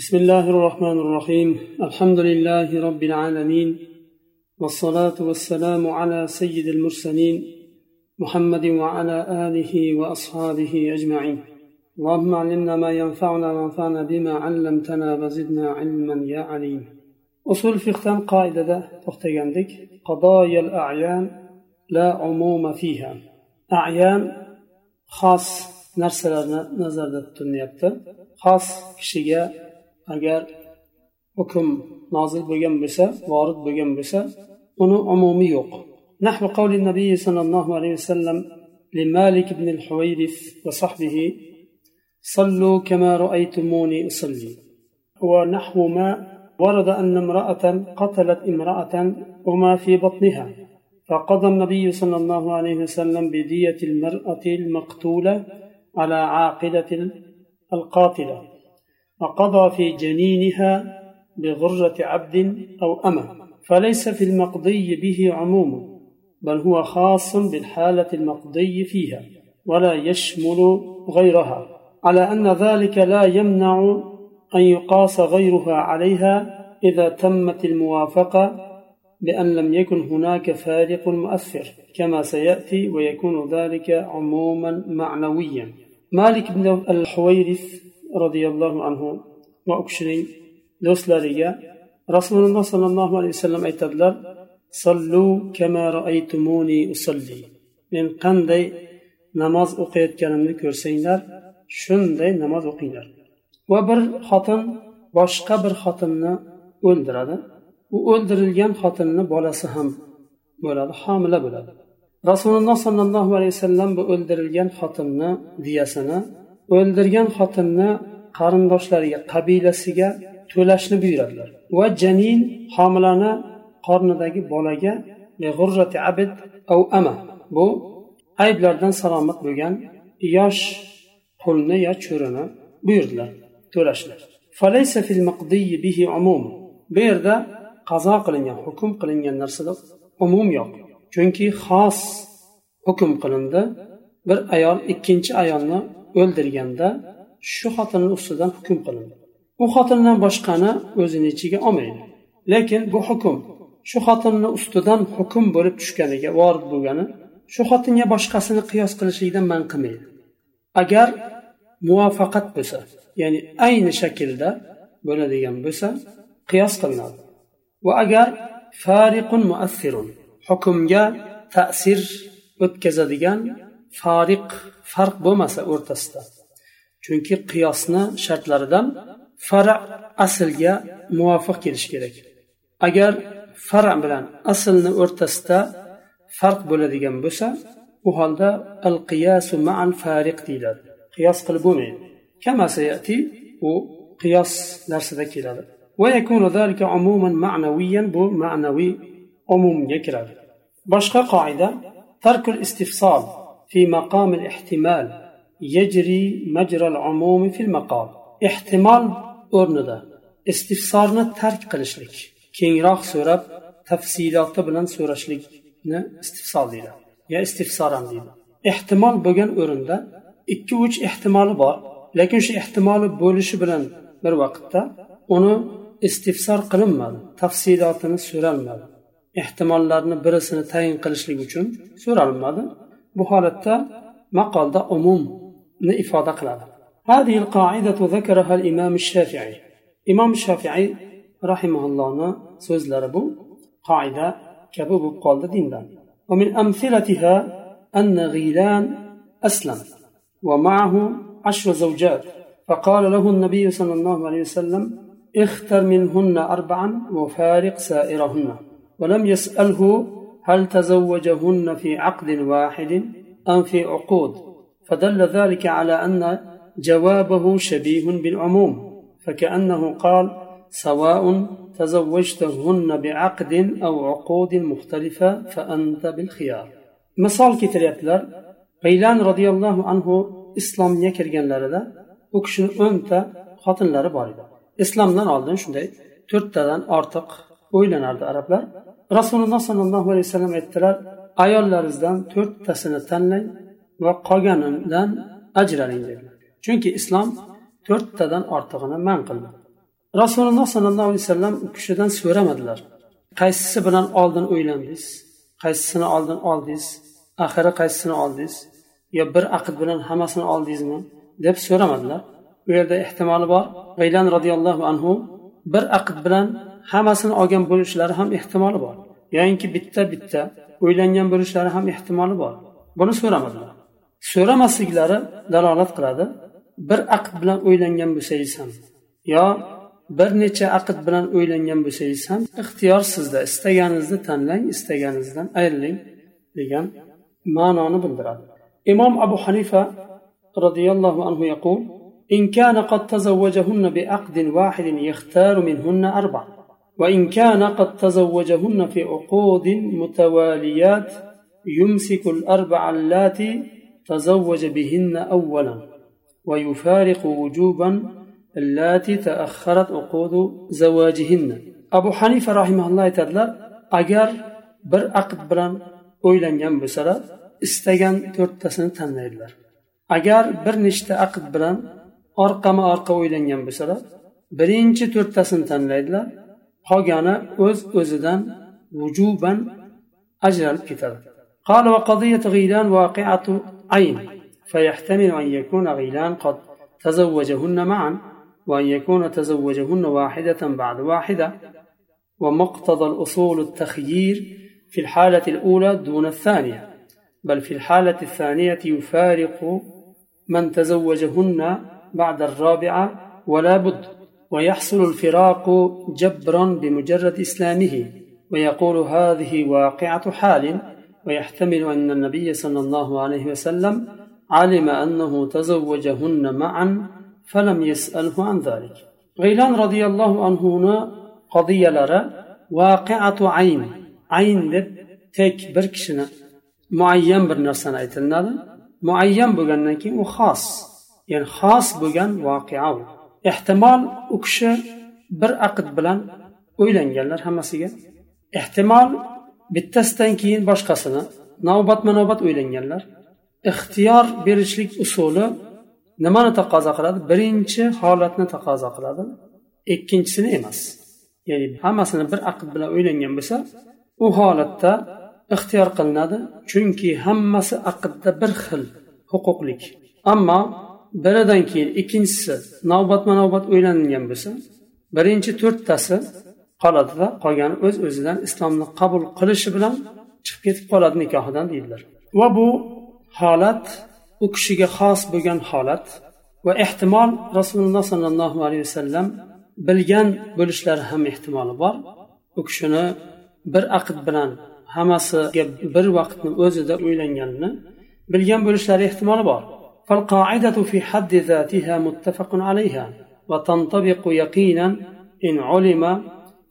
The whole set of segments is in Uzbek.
بسم الله الرحمن الرحيم. الحمد لله رب العالمين والصلاة والسلام على سيد المرسلين محمد وعلى آله وأصحابه أجمعين. اللهم علمنا ما ينفعنا وانفعنا بما علمتنا وزدنا علما يا عليم. أصول فقه قاعدة تختياندك قضايا الأعيان لا عموم فيها. أعيان خاص narsalarni nazarda tutilyapti xos kishiga agar hukm nozil bo'lgan bo'lsa vorid bo'lgan bo'lsa uni umumi yo'q. نحو قول النبي صلى الله عليه وسلم لمالك بن الحويرث وصحبه صلوا كما رأيتموني أصلي ونحو ما ورد أن امرأة قتلت امرأة وما في بطنها فقضى النبي صلى الله عليه وسلم بدية المرأة المقتولة على عاقلة القاتلة وقضى في جنينها بغرة عبد أو أمة فليس في المقضي به عموم بل هو خاص بالحالة المقضي فيها ولا يشمل غيرها. على أن ذلك لا يمنع أن يقاس غيرها عليها إذا تمت الموافقة بأن لم يكن هناك فارق مؤثر كما سيأتي ويكون ذلك عموما معنويا. مالك بن الحويرث roziyallohu anhu va u kishining do'stlariga rasululloh sollallohu alayhi vasallam aytadilar sallu kama usalli. Men qanday namoz o'qiyotganimni ko'rsanglar shunday namoz o'qinglar. Va bir xotin boshqa bir xotinni o'ldiradi. U o'ldirilgan xotinni bolasi ham bo'ladi homila bo'ladi. Rasululloh sollallohu alayhi vasallam bu o'ldirilgan xotinni diyasini o'ldirgan xotinni qarindoshlariga qabilasiga to'lashni buyuradilar. Va janin homilani qornidagi bolaga abid av ama bu ayblardan salomat bo'lgan yosh qulni yo cho'rini buyurdilar to'lashni bu yerda qazo qilingan hukm qilingan narsada umum yo'q. Chunki xos hukm qilindi bir ayol ikkinchi ayolni o'ldirganda shu xotinni ustidan hukm qilindi. U xotindan boshqani o'zini ichiga olmaydi. Lekin bu hukm shu xotinni ustidan hukm bo'lib tushganiga vorid bo'lgani shu xotinga boshqasini qiyos qilishlikdan man qilmaydi. Agar muvaffaqat bo'lsa ya'ni ayni shaklda bo'ladigan bo'lsa qiyos qilinadi. Va agar fariqun muassirun hukmga ta'sir o'tkazadigan fariq farq bo'lmasa o'rtasida. Chunki qiyosni shartlaridan fara aslga muvofiq kelishi kerak. Agar fara bilan aslni o'rtasida farq bo'ladigan bo'lsa u holda al qiyasu ma'an fariq deyiladi. Qiyos qilib bo'lmaydi. Kamasayati u qiyos narsada keladi. Bu ma'naviy umumga kiradi. Boshqa qoida tarkul istifsol. بشقى قاعدة ترك الاستفصال في مقام الاحتمال يجري مجرى العموم في المقام احتمال o'rnida istifsorni tark qilishlik kengroq so'rab tafsiloti bilan so'rashlikni istifsol deydi yo istifsor ham deydi ehtimol bo'lgan o'rinda ikki uch ehtimoli bor lekin shu ehtimoli bo'lishi bilan bir vaqtda uni istifsor qilinmadi tafsilotini so'ralmadi ehtimollarni birisini tayin qilishlik uchun so'ralmadi Bu holatda maqolda umumni ifoda qiladi. هذه القاعدة ذكرها الإمام الشافعي إمام الشافعي رحمه الله سوز لربو قاعدة كبب قال ديندا ومن أمثلتها أن غيلان أسلم ومعه عشر زوجات فقال له النبي صلى الله عليه وسلم اختر منهن أربعا وفارق سائرهن ولم يسأله هل تزوجهن في عقد واحد أم في عقود فدل ذلك على أن جوابه شبيه بالعموم فكأنه قال سواء تزوجتهن بعقد أو عقود مختلفة فأنت بالخيار مثال كتريبلر غيلان رضي الله عنه إسلام يكرجن لردا وكشن أنت خاطن لرباردا islomdan oldin shunday to'rttadan ortiq o'ylanardi arablar. Rasululloh sollallohu alayhi vasallam aytdilar ayollaringizdan to'rttasini tanlang va qolganidan ajraling dedilar. Chunki islom to'rttadan ortig'ini man qildi. Rasululloh sollallohu alayhi vasallam u kishidan so'ramadilar qaysisi bilan oldin o'ylandingiz? Qaysisini oldin oldingiz? Axiri qaysisini oldingiz? Yo bir aqd bilan hammasini oldingizmi? deb so'ramadilar. U yerda ehtimoli bor. G'iylan roziyallohu anhu bir aqd bilan hammasini olgan bo'lishlari ham ehtimoli bor yoyinki bitta bitta o'ylangan bo'lishlari ham ehtimoli bor buni so'ramadilar so'ramasliklari dalolat qiladi bir aqd bilan o'ylangan bo'lsangiz ham yo bir necha aqd bilan o'ylangan bo'lsangiz ham ixtiyor sizda istaganingizni tanlang istaganingizdan ayriling degan ma'noni bildiradi imom abu hanifa roziyallohu anhu yaqul إن كان قد تزوجهن بعقد واحد يختار منهن أربع وإن كان قد تزوجهن في عقود متواليات يمسك الأربع اللاتي تزوج بهن أولا ويفارق وجوبا اللاتي تأخرت عقود زواجهن أبو حنيفة رحمه الله تعالى أجر bir aqd bilan o'ylangan bo'lsalar istagan to'rttasini tanlaydilar agar bir nechta aqd bilan orqama orqa o'ylangan bo'lsalar birinchi to'rttasini tanlaydilar qolgani o'z o'zidan vujuban ajralib ketadi قال وقضية غيلان واقعة عين فيحتمل أن يكون غيلان قد تزوجهن معا وأن يكون تزوجهن واحدة بعد واحدة ومقتضى الأصول التخيير في الحالة الأولى دون الثانية بل في الحالة الثانية يفارق من تزوجهن بعد الرابعة ولا بد ويحصل الفراق جبرا بمجرد إسلامه ويقول هذه واقعة حال ويحتمل أن النبي صلى الله عليه وسلم علم أنه تزوجهن معا فلم يسأله عن ذلك. غيلان رضي الله عنه قضية لرى واقعة عين عين deb tek bir kishini muayyan bir narsani aytilinadi ya'ni xos bo'lgan voqea u ehtimol u kishi bir aqd bilan o'ylanganlar hammasiga. Ehtimol bittasidan keyin boshqasini navbatma navbat o'ylanganlar. Ixtiyor berishlik usuli nimani taqozo qiladi? Birinchi holatni taqozo qiladi ikkinchisini emas. Ya'ni hammasini bir aqd bilan o'ylangan bo'lsa u holatda ixtiyor qilinadi chunki hammasi aqdda bir xil huquqlik. Ammo biridan keyin ikkinchisi navbatma navbat o'ylangan bo'lsa birinchi to'rttasi qoladida qolgani o'z öz o'zidan islomni qabul qilishi bilan chiqib ketib qoladi nikohidan deydilar. Va bu holat u kishiga xos bo'lgan holat va ehtimol rasululloh sollallohu alayhi vasallam bilgan bo'lishlari ham ehtimoli bor. U kishini bir aqd bilan hammasiga bir vaqtni o'zida o'ylanganini bilgan bo'lishlari ehtimoli bor. فالقاعدة في حد ذاتها متفق عليها وتنطبق يقينا إن علم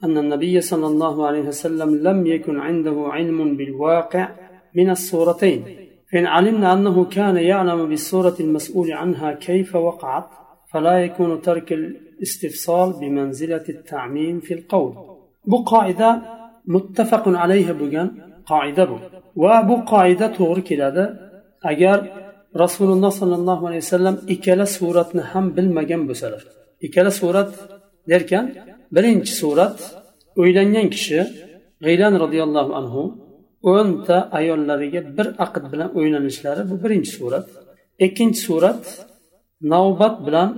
أن النبي صلى الله عليه وسلم لم يكن عنده علم بالواقع من الصورتين. فإن علمنا أنه كان يعلم بالصورة المسؤول عنها كيف وقعت فلا يكون ترك الاستفصال بمنزلة التعميم في القول. بو قاعدة متفق عليها بجان قاعدة بو. وبو قاعدة تغرق إلى أجر rasululloh sollallohu alayhi vasallam ikkala suratni ham bilmagan bo'lsalar. Ikkala surat derkan birinchi surat o'ylangan kishi g'iylan roziyallohu anhu o'nta ayollariga bir aqd bilan o'ylanishlari bu birinchi surat. Ikkinchi surat navbat bilan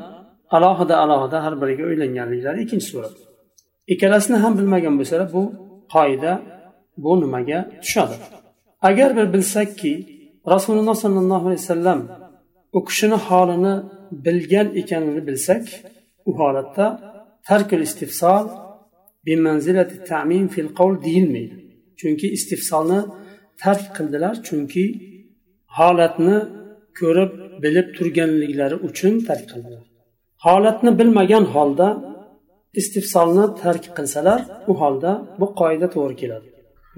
alohida alohida har biriga o'ylanganliklari ikkinchi surat. Ikkalasini ham bilmagan bo'lsalar bu qoida bu nimaga tushadi? Agar bir bilsakki rasululloh sollallohu alayhi vasallam u kishini holini bilgan ekanini bilsak u holatda tarkul istifsol bimanzilati ta'min fil qavl deyilmaydi. Chunki istifsolni tark qildilar chunki holatni ko'rib bilib turganliklari uchun tark qildilar. Holatni bilmagan holda istifsolni tark qilsalar u holda bu qoida to'g'ri keladi.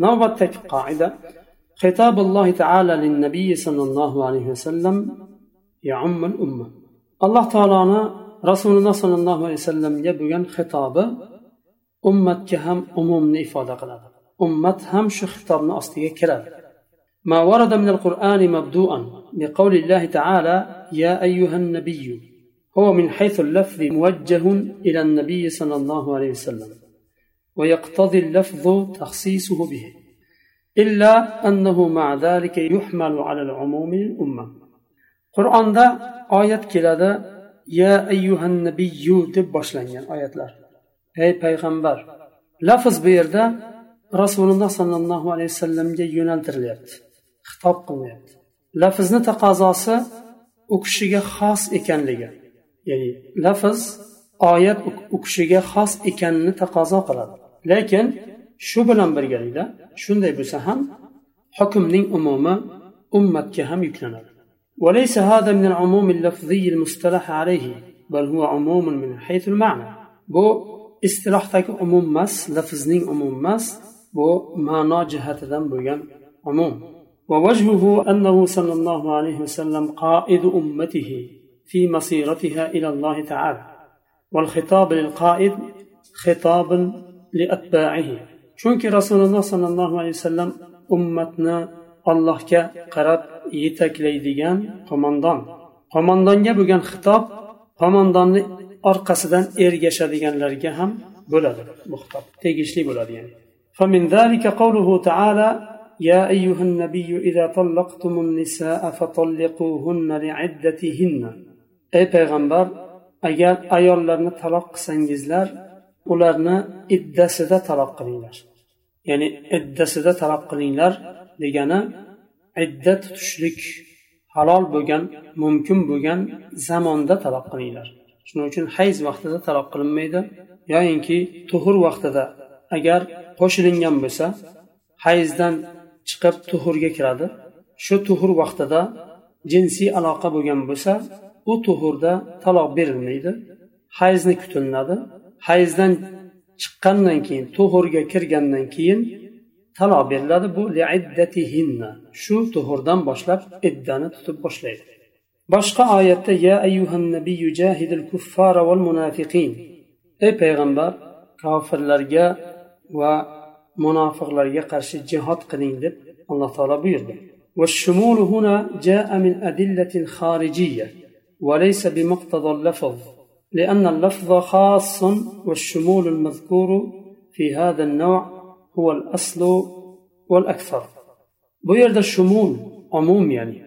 Navbatdagi qoida خطاب الله تعالى للنبي صلى الله عليه وسلم يعم الأمة. الله تعالى رسول الله صلى الله عليه وسلم يبغن خطابه ummatga ham umumni ifoda qiladi ummat ham shu xitobni ما ورد من القرآن مبدوءا بقول الله تعالى يا أيها النبي. هو من حيث اللفظ موجه إلى النبي صلى الله عليه وسلم ويقتضي اللفظ تخصيصه به. إلا أنه مع ذلك يحمل على العموم الأمة قرآن دا آيات كلا يا أيها النبي دب boshlangan oyatlar ey payg'ambar lafz bu yerda rasululloh sollallohu alayhi vasallamga yo'naltirilyapti xitob qilinyapti lafzni taqozosi u kishiga xos ekanligi ya'ni lafz oyat u kishiga xos ekanini taqozo qiladi lekin shu bilan birgalikda shunday bo'lsa ham hukmning umumi ummatga ham yuklanadi. وليس هذا من العموم اللفظي المصطلح عليه بل هو عموم من حيث المعنى. Bu istilohdagi umum emas lafzning umum emas bu ma'no jihatidan bo'lgan umum. ووجهه أنه صلى الله عليه وسلم قائد أمته في مصيرتها إلى الله تعالى. والخطاب للقائد خطاب لأتباعه. chunki rasululloh sollallohu alayhi vasallam ummatni allohga qarab yetaklaydigan qo'mondon qo'mondonga bo'lgan xitob qo'mondonni orqasidan ergashadiganlarga ham bo'ladi bu xitob tegishli bo'ladi ya'ni فمن ذلك قوله تعالى يا أيها النبي إذا طلقتم النساء فطلقوهن لعدتهن أي پیغمبر agar ayollarni taloq qilsangizlar ularni iddasida taloq qilinglar. Ya'ni iddasida taloq qilinglar degani idda tutishlik halol bo'lgan mumkin bo'lgan zamonda taloq qilinglar. Shuning uchun hayz vaqtida taloq qilinmaydi yoyinki tuhur vaqtida agar qo'shilingan bo'lsa hayzdan chiqib tuhurga kiradi. Shu tuhur vaqtida jinsiy aloqa bo'lgan bo'lsa u tuhurda taloq berilmaydi hayzni kutiladi hayzdan chiqqandan keyin tuhurga kirgandan keyin taloq beriladi bu shu tuhurdan boshlab iddani tutib boshlaydi boshqa oyatda ya ayyuhan nabiyyu jahidil kuffara val munafiqin ey payg'ambar kofirlarga va munofiqlarga qarshi jihod qiling deb alloh taolo buyurdi والشمول هنا جاء من أدلة خارجية وليس بمقتضى اللفظ لأن اللفظ خاص والشمول المذكور في هذا النوع هو الأصل والأكثر بيرد الشمول عموم يعني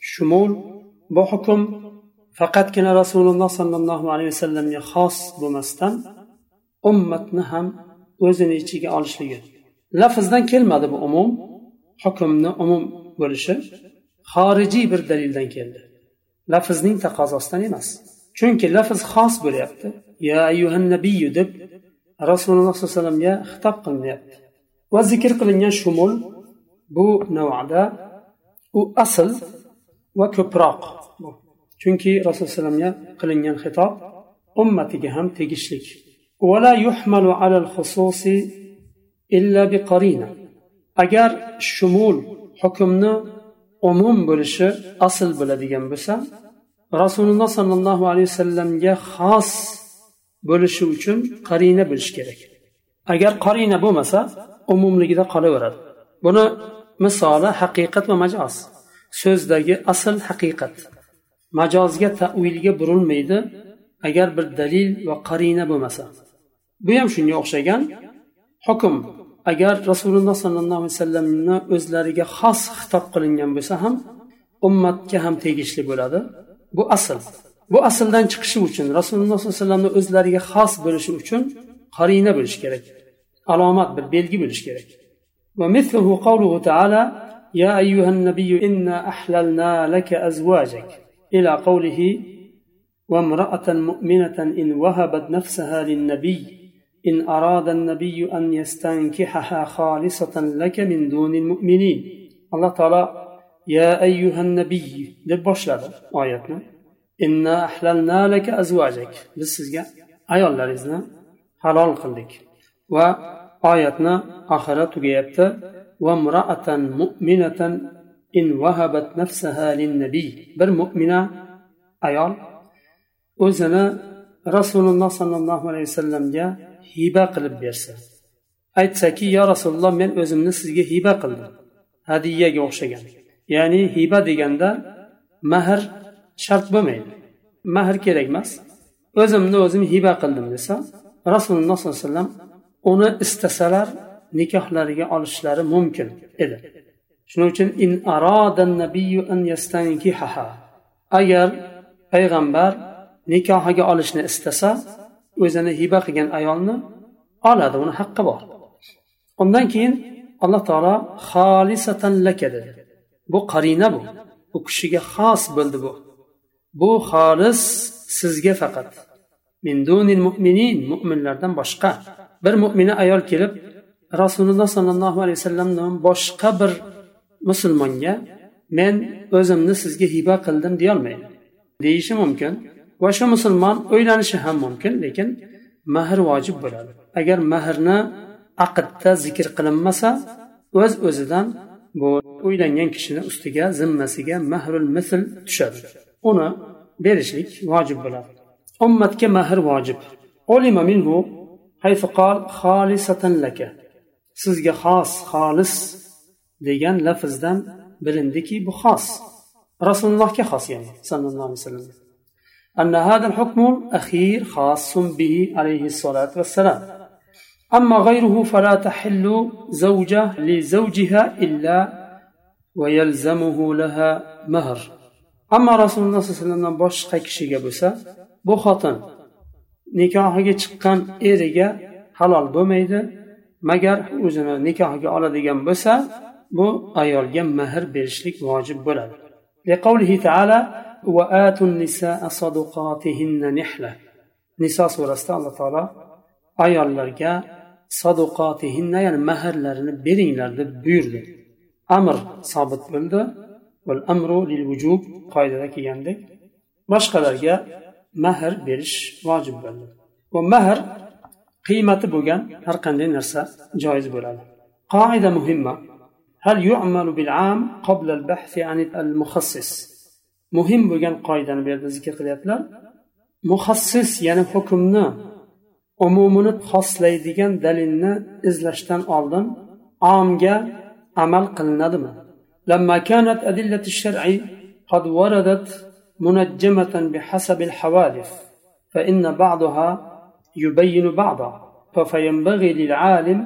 شمول بحكم فقط كان رسول الله صلى الله عليه وسلم خاص بمستن أمتنا هم o'zini ichiga olishligi lafzdan kelmadi bu umum hukmni umum bo'lishi xorijiy bir dalildan keldi lafzning taqozosidan emas chunki lafz xos bo'lyapti ya ayyuhan nabiyu deb rasululloh sollallohu alayhi vasallamga xitob qilinyapti va zikr qilingan shumul bu navada u asl va ko'proq chunki rasululloh alayhi vasallamga qilingan xitob ummatiga ham tegishlik ولا يحمل على الخصوص إلا بقرينة agar shumul hukmni umum bo'lishi asl bo'ladigan bo'lsa rasululloh sollallohu alayhi vasallamga xos bo'lishi uchun qarina bo'lishi kerak. Agar qarina bo'lmasa umumligida qolaveradi. Buni misoli haqiqat va majoz so'zdagi asl haqiqat. Majozga tavilga burilmaydi agar bir dalil va qarina bo'lmasa. Bu ham shunga o'xshagan hukm. Agar rasululloh sollallohu alayhi vasallamni o'zlariga xos xitob qilingan bo'lsa ham ummatga ham tegishli bo'ladi. bu asl bu asldan chiqishi uchun rasululloh sollallohu alayhi vasallamni o'zlariga xos bo'lishi uchun qarina bo'lishi kerak alomat bir belgi bo'lishi kerak ومثله قوله تعالى يا أيها النبي إنا أحللنا لك أزواجك إلى قوله وامرأة مؤمنة إن وهبت نفسها للنبي إن أراد النبي أن يستنكحها خالصة لك من دون المؤمنين الله تعالى ya ayyuhan nabiy deb boshladi oyatni. Inna ahlalna laka azvajak biz sizga ayollaringizni halol qildik. Va oyatni oxiri tugayapti. Vamraatan mu'minatan in wahabat nafsaha lin nabiy bir mu'mina ayol o'zini rasululloh sollallohu alayhi vasallamga hiba qilib bersa aytsaki yo rasululloh men o'zimni sizga hiba qildim hadiyaga o'xshagan. Ya'ni hiba deganda mahr shart bo'lmaydi. Mahr kerak emas. O'zimni o'zim hiba qildim desa rasululloh sollallohu alayhi vasallam uni istasalar nikohlariga olishlari mumkin edi. Shuning uchun in nabiyyu an yastankihaha. Agar payg'ambar nikohiga olishni istasa o'zini hiba qilgan ayolni oladi uni haqqi bor. Undan keyin alloh taolo xolisatan laka dedi. Bu qarina bu. U kishiga xos bo'ldi bu. Bu xolis sizga faqat. Min dunil mu'minin mo'minlardan boshqa. Bir mo'mina ayol kelib rasululloh sollallohu alayhi vasallamdan boshqa bir musulmonga men o'zimni sizga hiba qildim deyolmaydi deyishi mumkin. Va shu musulmon o'ylanishi ham mumkin lekin mahr vojib bo'ladi. Agar mahrni aqdda zikr qilinmasa o'z o'zidan bu uylangan kishini ustiga zimmasiga mahrul misl tushadi uni berishlik vojib bo'ladi ummatga mahr vojib minhu sizga xos xolis degan lafzdan bilindiki bu xos rasulullohga xos ya'ni sallallohu alayhi vasallam أن هذا الحكم الأخير خاص به عليه الصلاة والسلام أما غيره فلا تحل زوجة لزوجها إلا ويلزمه لها مهر أما رسول الله صلى الله عليه وسلم boshqa kishiga bo'lsa bu xotin nikohiga chiqqan eriga halol bo'lmaydi magar o'zini nikohiga oladigan bo'lsa bu ayolga mehr berishlik vojib bo'ladi لقوله تعالى وآتوا النساء صدقاتهن نحلة niso surasida alloh taolo ayollarga saduqotihinna ya'ni mahrlarini beringlar deb buyurdi amr sobit bo'ldi amru lil vujub qoidada kelgandek boshqalarga mahr berish vojib bo'ldi va mahr qiymati bo'lgan har qanday narsa joiz bo'ladi qoida muhimma هل يعمل بالعام قبل البحث عن المخصص muhim bo'lgan qoidani bu yerda zikr qilyaptilar muxassis ya'ni hukmni umumini xoslaydigan dalilni izlashdan oldin omga amal qilinadimi? لما كانت أدلة الشرع قد وردت منجمة بحسب الحوادث فإن بعضها يبين بعضا فينبغي للعالم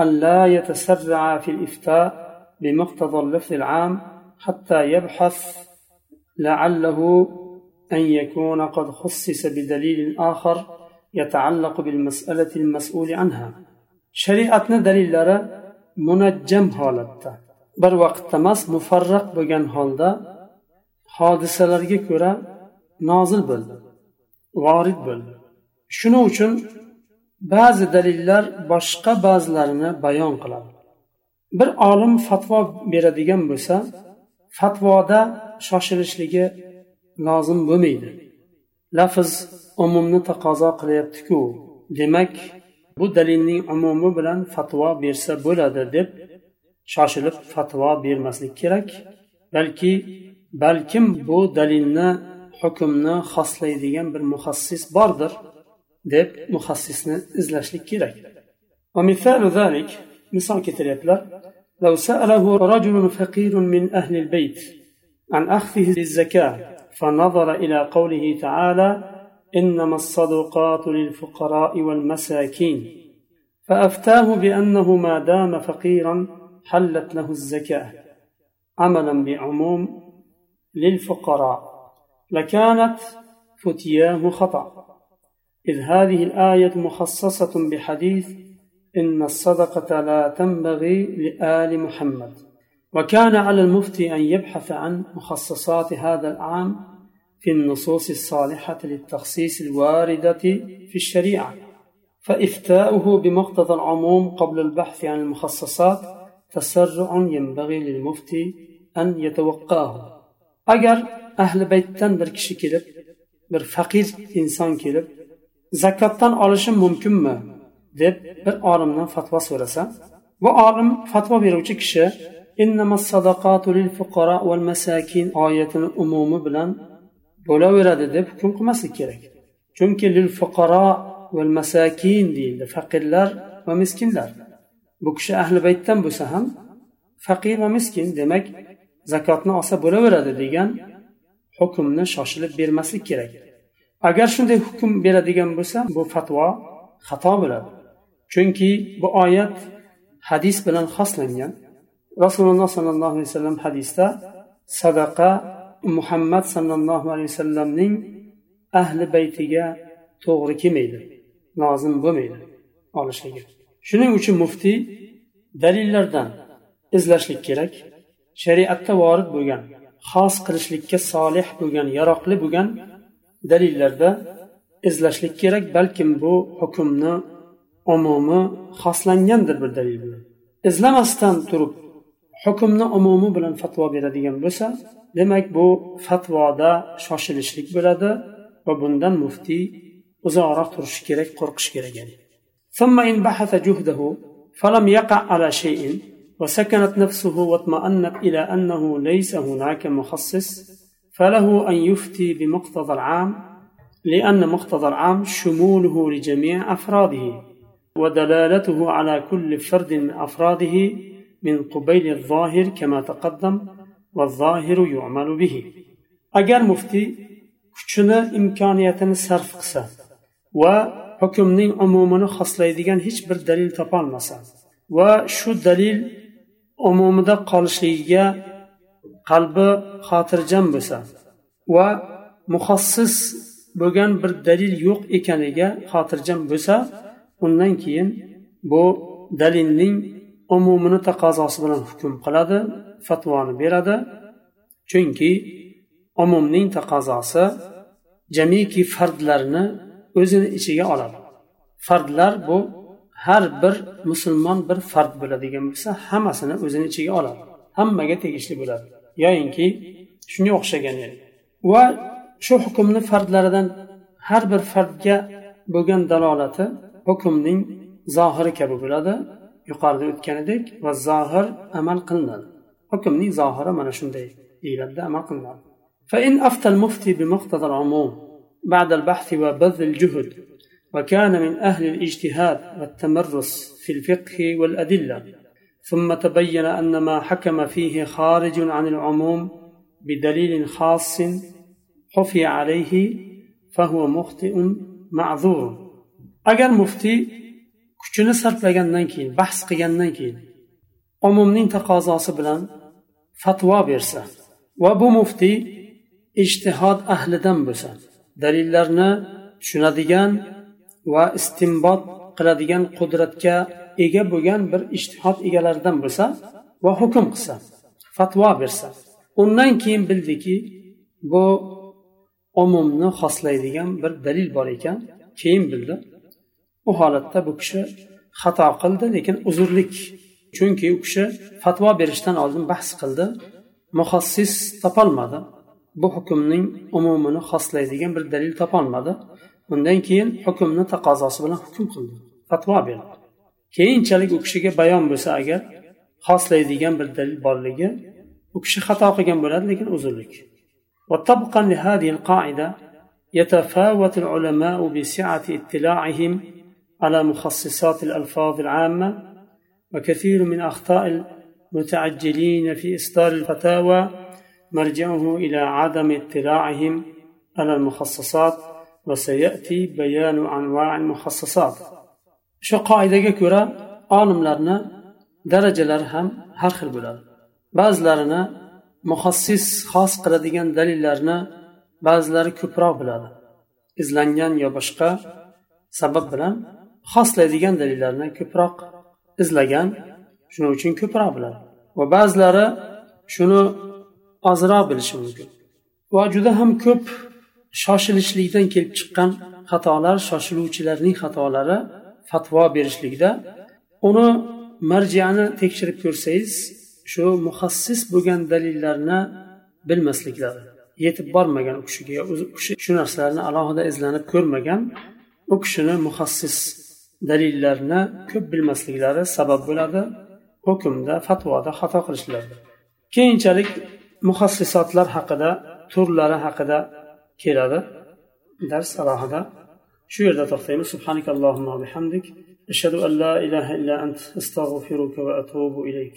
أن لا يتسرع في الإفتاء بمقتضى اللفظ العام حتى يبحث لعله أن يكون قد خصص بدليل آخر يتعلق بالمسألة المسؤول عنها shariatni dalillari munajjam holatda bir vaqtda emas mufarraq bo'lgan holda hodisalarga ko'ra nozil bo'ldi vorid bo'ldi shuning uchun ba'zi dalillar boshqa ba'zilarini bayon qiladi bir olim fatvo beradigan bo'lsa fatvoda shoshilishligi lozim bo'lmaydi lafz umumni taqozo qilyaptiku demak bu dalilning umumi bilan fatvo bersa bo'ladi deb shoshilib fatvo bermaslik kerak balki balkim bu dalilni hukmni xoslaydigan bir muxassis bordir deb muxassisni izlashlik kerak misol keltiryaptilar لو سأله رجل فقير من أهل البيت عن أخذه للزكاة فنظر إلى قوله تعالى إنما الصدقات للفقراء والمساكين. فأفتاه بأنه ما دام فقيرا حلت له الزكاة. عملا بعموم للفقراء. لكانت فتياه خطأ. إذ هذه الآية مخصصة بحديث إن الصدقة لا تنبغي لآل محمد. وكان على المفتي أن يبحث عن مخصصات هذا العام في النصوص الصالحة للتخصيص الواردة في الشريعة فإفتاؤه بمقتضى العموم قبل البحث عن المخصصات تسرع ينبغي للمفتي أن يتوقاه. أجر أهل بيت بر كشي كلب بر فقير إنسان كلب زكاة علش ممكن ما دب بر آرمنا فتوى سورسا وآرم فتوى بروش إنما الصدقات للفقراء والمساكين آية الأموم بلن bo'laveradi deb hukm qilmaslik kerak. Chunki lil fuqaro val masakin deyildi faqirlar va miskinlar. Bu kishi ahli baytdan bo'lsa ham faqir va miskin demak zakotni olsa bo'laveradi degan hukmni shoshilib bermaslik kerak. Agar shunday hukm beradigan bo'lsa bu fatvo xato bo'ladi. Chunki bu oyat hadis bilan xoslangan. Rasululloh sollallohu alayhi vasallam hadisda sadaqa muhammad sollallohu alayhi vasallamning ahli baytiga to'g'ri kelmaydi lozim bo'lmaydi olishligi shuning uchun muftiy dalillardan izlashlik kerak. Shariatda vorid bo'lgan xos qilishlikka solih bo'lgan yaroqli bo'lgan dalillarda izlashlik kerak balkim bu hukmni umumi xoslangandir bir dalil bilan. Izlamasdan turib hukmni umumi bilan fatvo beradigan bo'lsa demak bu fatvoda shoshilishlik bo'ladi va bundan muftiy uzoqroq turishi kerak qo'rqish kerak yani. ثم إن بحث جهده فلم يقع على شيء وسكنت نفسه واطمأنت إلى أنه ليس هناك مخصص فله أن يفتي بمقتضى العام لأن مقتضى العام شموله لجميع أفراده ودلالته على كل فرد من أفراده من قبيل الظاهر كما تقدم agar muftiy kuchini imkoniyatini sarf qilsa va hukmning umumini xoslaydigan hech bir dalil topolmasa va shu dalil umumida qolishligiga qalbi xotirjam bo'lsa va muxassis bo'lgan bir dalil yo'q ekaniga xotirjam bo'lsa undan keyin bu dalilning umumini taqozosi bilan hukm qiladi fatvoni beradi. Chunki umumning taqozosi jamiki fardlarni o'zini ichiga oladi. Fardlar bu har bir musulmon bir fard bo'ladigan bo'lsa hammasini o'zini ichiga oladi. Hammaga tegishli bo'ladi. Yoyinki shunga o'xshagan va shu hukmni fardlaridan har bir fardga bo'lgan dalolati hukmning zohiri kabi bo'ladi. Yuqorida o'tganidek va zohir amal qilinadi. Hukmning zohiri mana shunday deyiladi amal qilinadi فإن أفتى المفتي بمقتضى العموم بعد البحث وبذل الجهد وكان من أهل الاجتهاد والتمرس في الفقه والأدلة ثم تبين أن ما حكم فيه خارج عن العموم بدليل خاص خفي عليه فهو مخطئ معذور. agar muftiy kuchini sarflagandan keyin bahs qilgandan keyin umumning taqozosi bilan fatvo bersa va bu muftiy ijtihod ahlidan bo'lsa dalillarni tushunadigan va istinbot qiladigan qudratga ega bo'lgan bir ijtihod egalaridan bo'lsa va hukm qilsa fatvo bersa undan keyin bildiki bu umumni xoslaydigan bir dalil bor ekan. Keyin bildi u holatda bu kishi xato qildi lekin uzrlik chunki u kishi fatvo berishdan oldin bahs qildi muxassis topolmadi bu hukmning umumini xoslaydigan bir dalil topolmadi undan keyin hukmni taqozosi bilan hukm qildi fatvo berdi keyinchalik u kishiga bayon bo'lsa agar xoslaydigan bir dalil borligi u kishi xato qilgan bo'ladi lekin uzrlik وطبقا لهذه القاعدة يتفاوت العلماء بسعة اطلاعهم على مخصصات الألفاظ العامة وكثير من أخطاء المتعجلين في إصدار الفتاوى مرجعه إلى عدم اطلاعهم على المخصصات وسيأتي بيان أنواع المخصصات shu qoidaga ko'ra olimlarni darajalari ham har xil bo'ladi ba'zilarini muxassis xos qiladigan dalillarni ba'zilari ko'proq biladi izlangan yo boshqa sabab bilan xoslaydigan dalillarni ko'proq izlagan shuning uchun ko'proq biladi va ba'zilari shuni ozroq bilishi mumkin. Va juda ham ko'p shoshilishlikdan kelib chiqqan xatolar shoshiluvchilarning xatolari fatvo berishlikda. Uni marjani tekshirib ko'rsangiz shu muxassis bo'lgan dalillarni bilmasliklari yetib bormagan u kishiga u kishi shu narsalarni alohida izlanib ko'rmagan u kishini muxassis dalillarni ko'p bilmasliklari sabab bo'ladi. Hukmda fatvoda xato qilishlari keyinchalik muhassisotlar haqida turlari haqida keladi. Dars alohida. Shu yerda to'xtaymiz. Subhanakallohumma bihamdik. Ashhadu an la ilaha illa ant astag'firuka va atubu ilayk.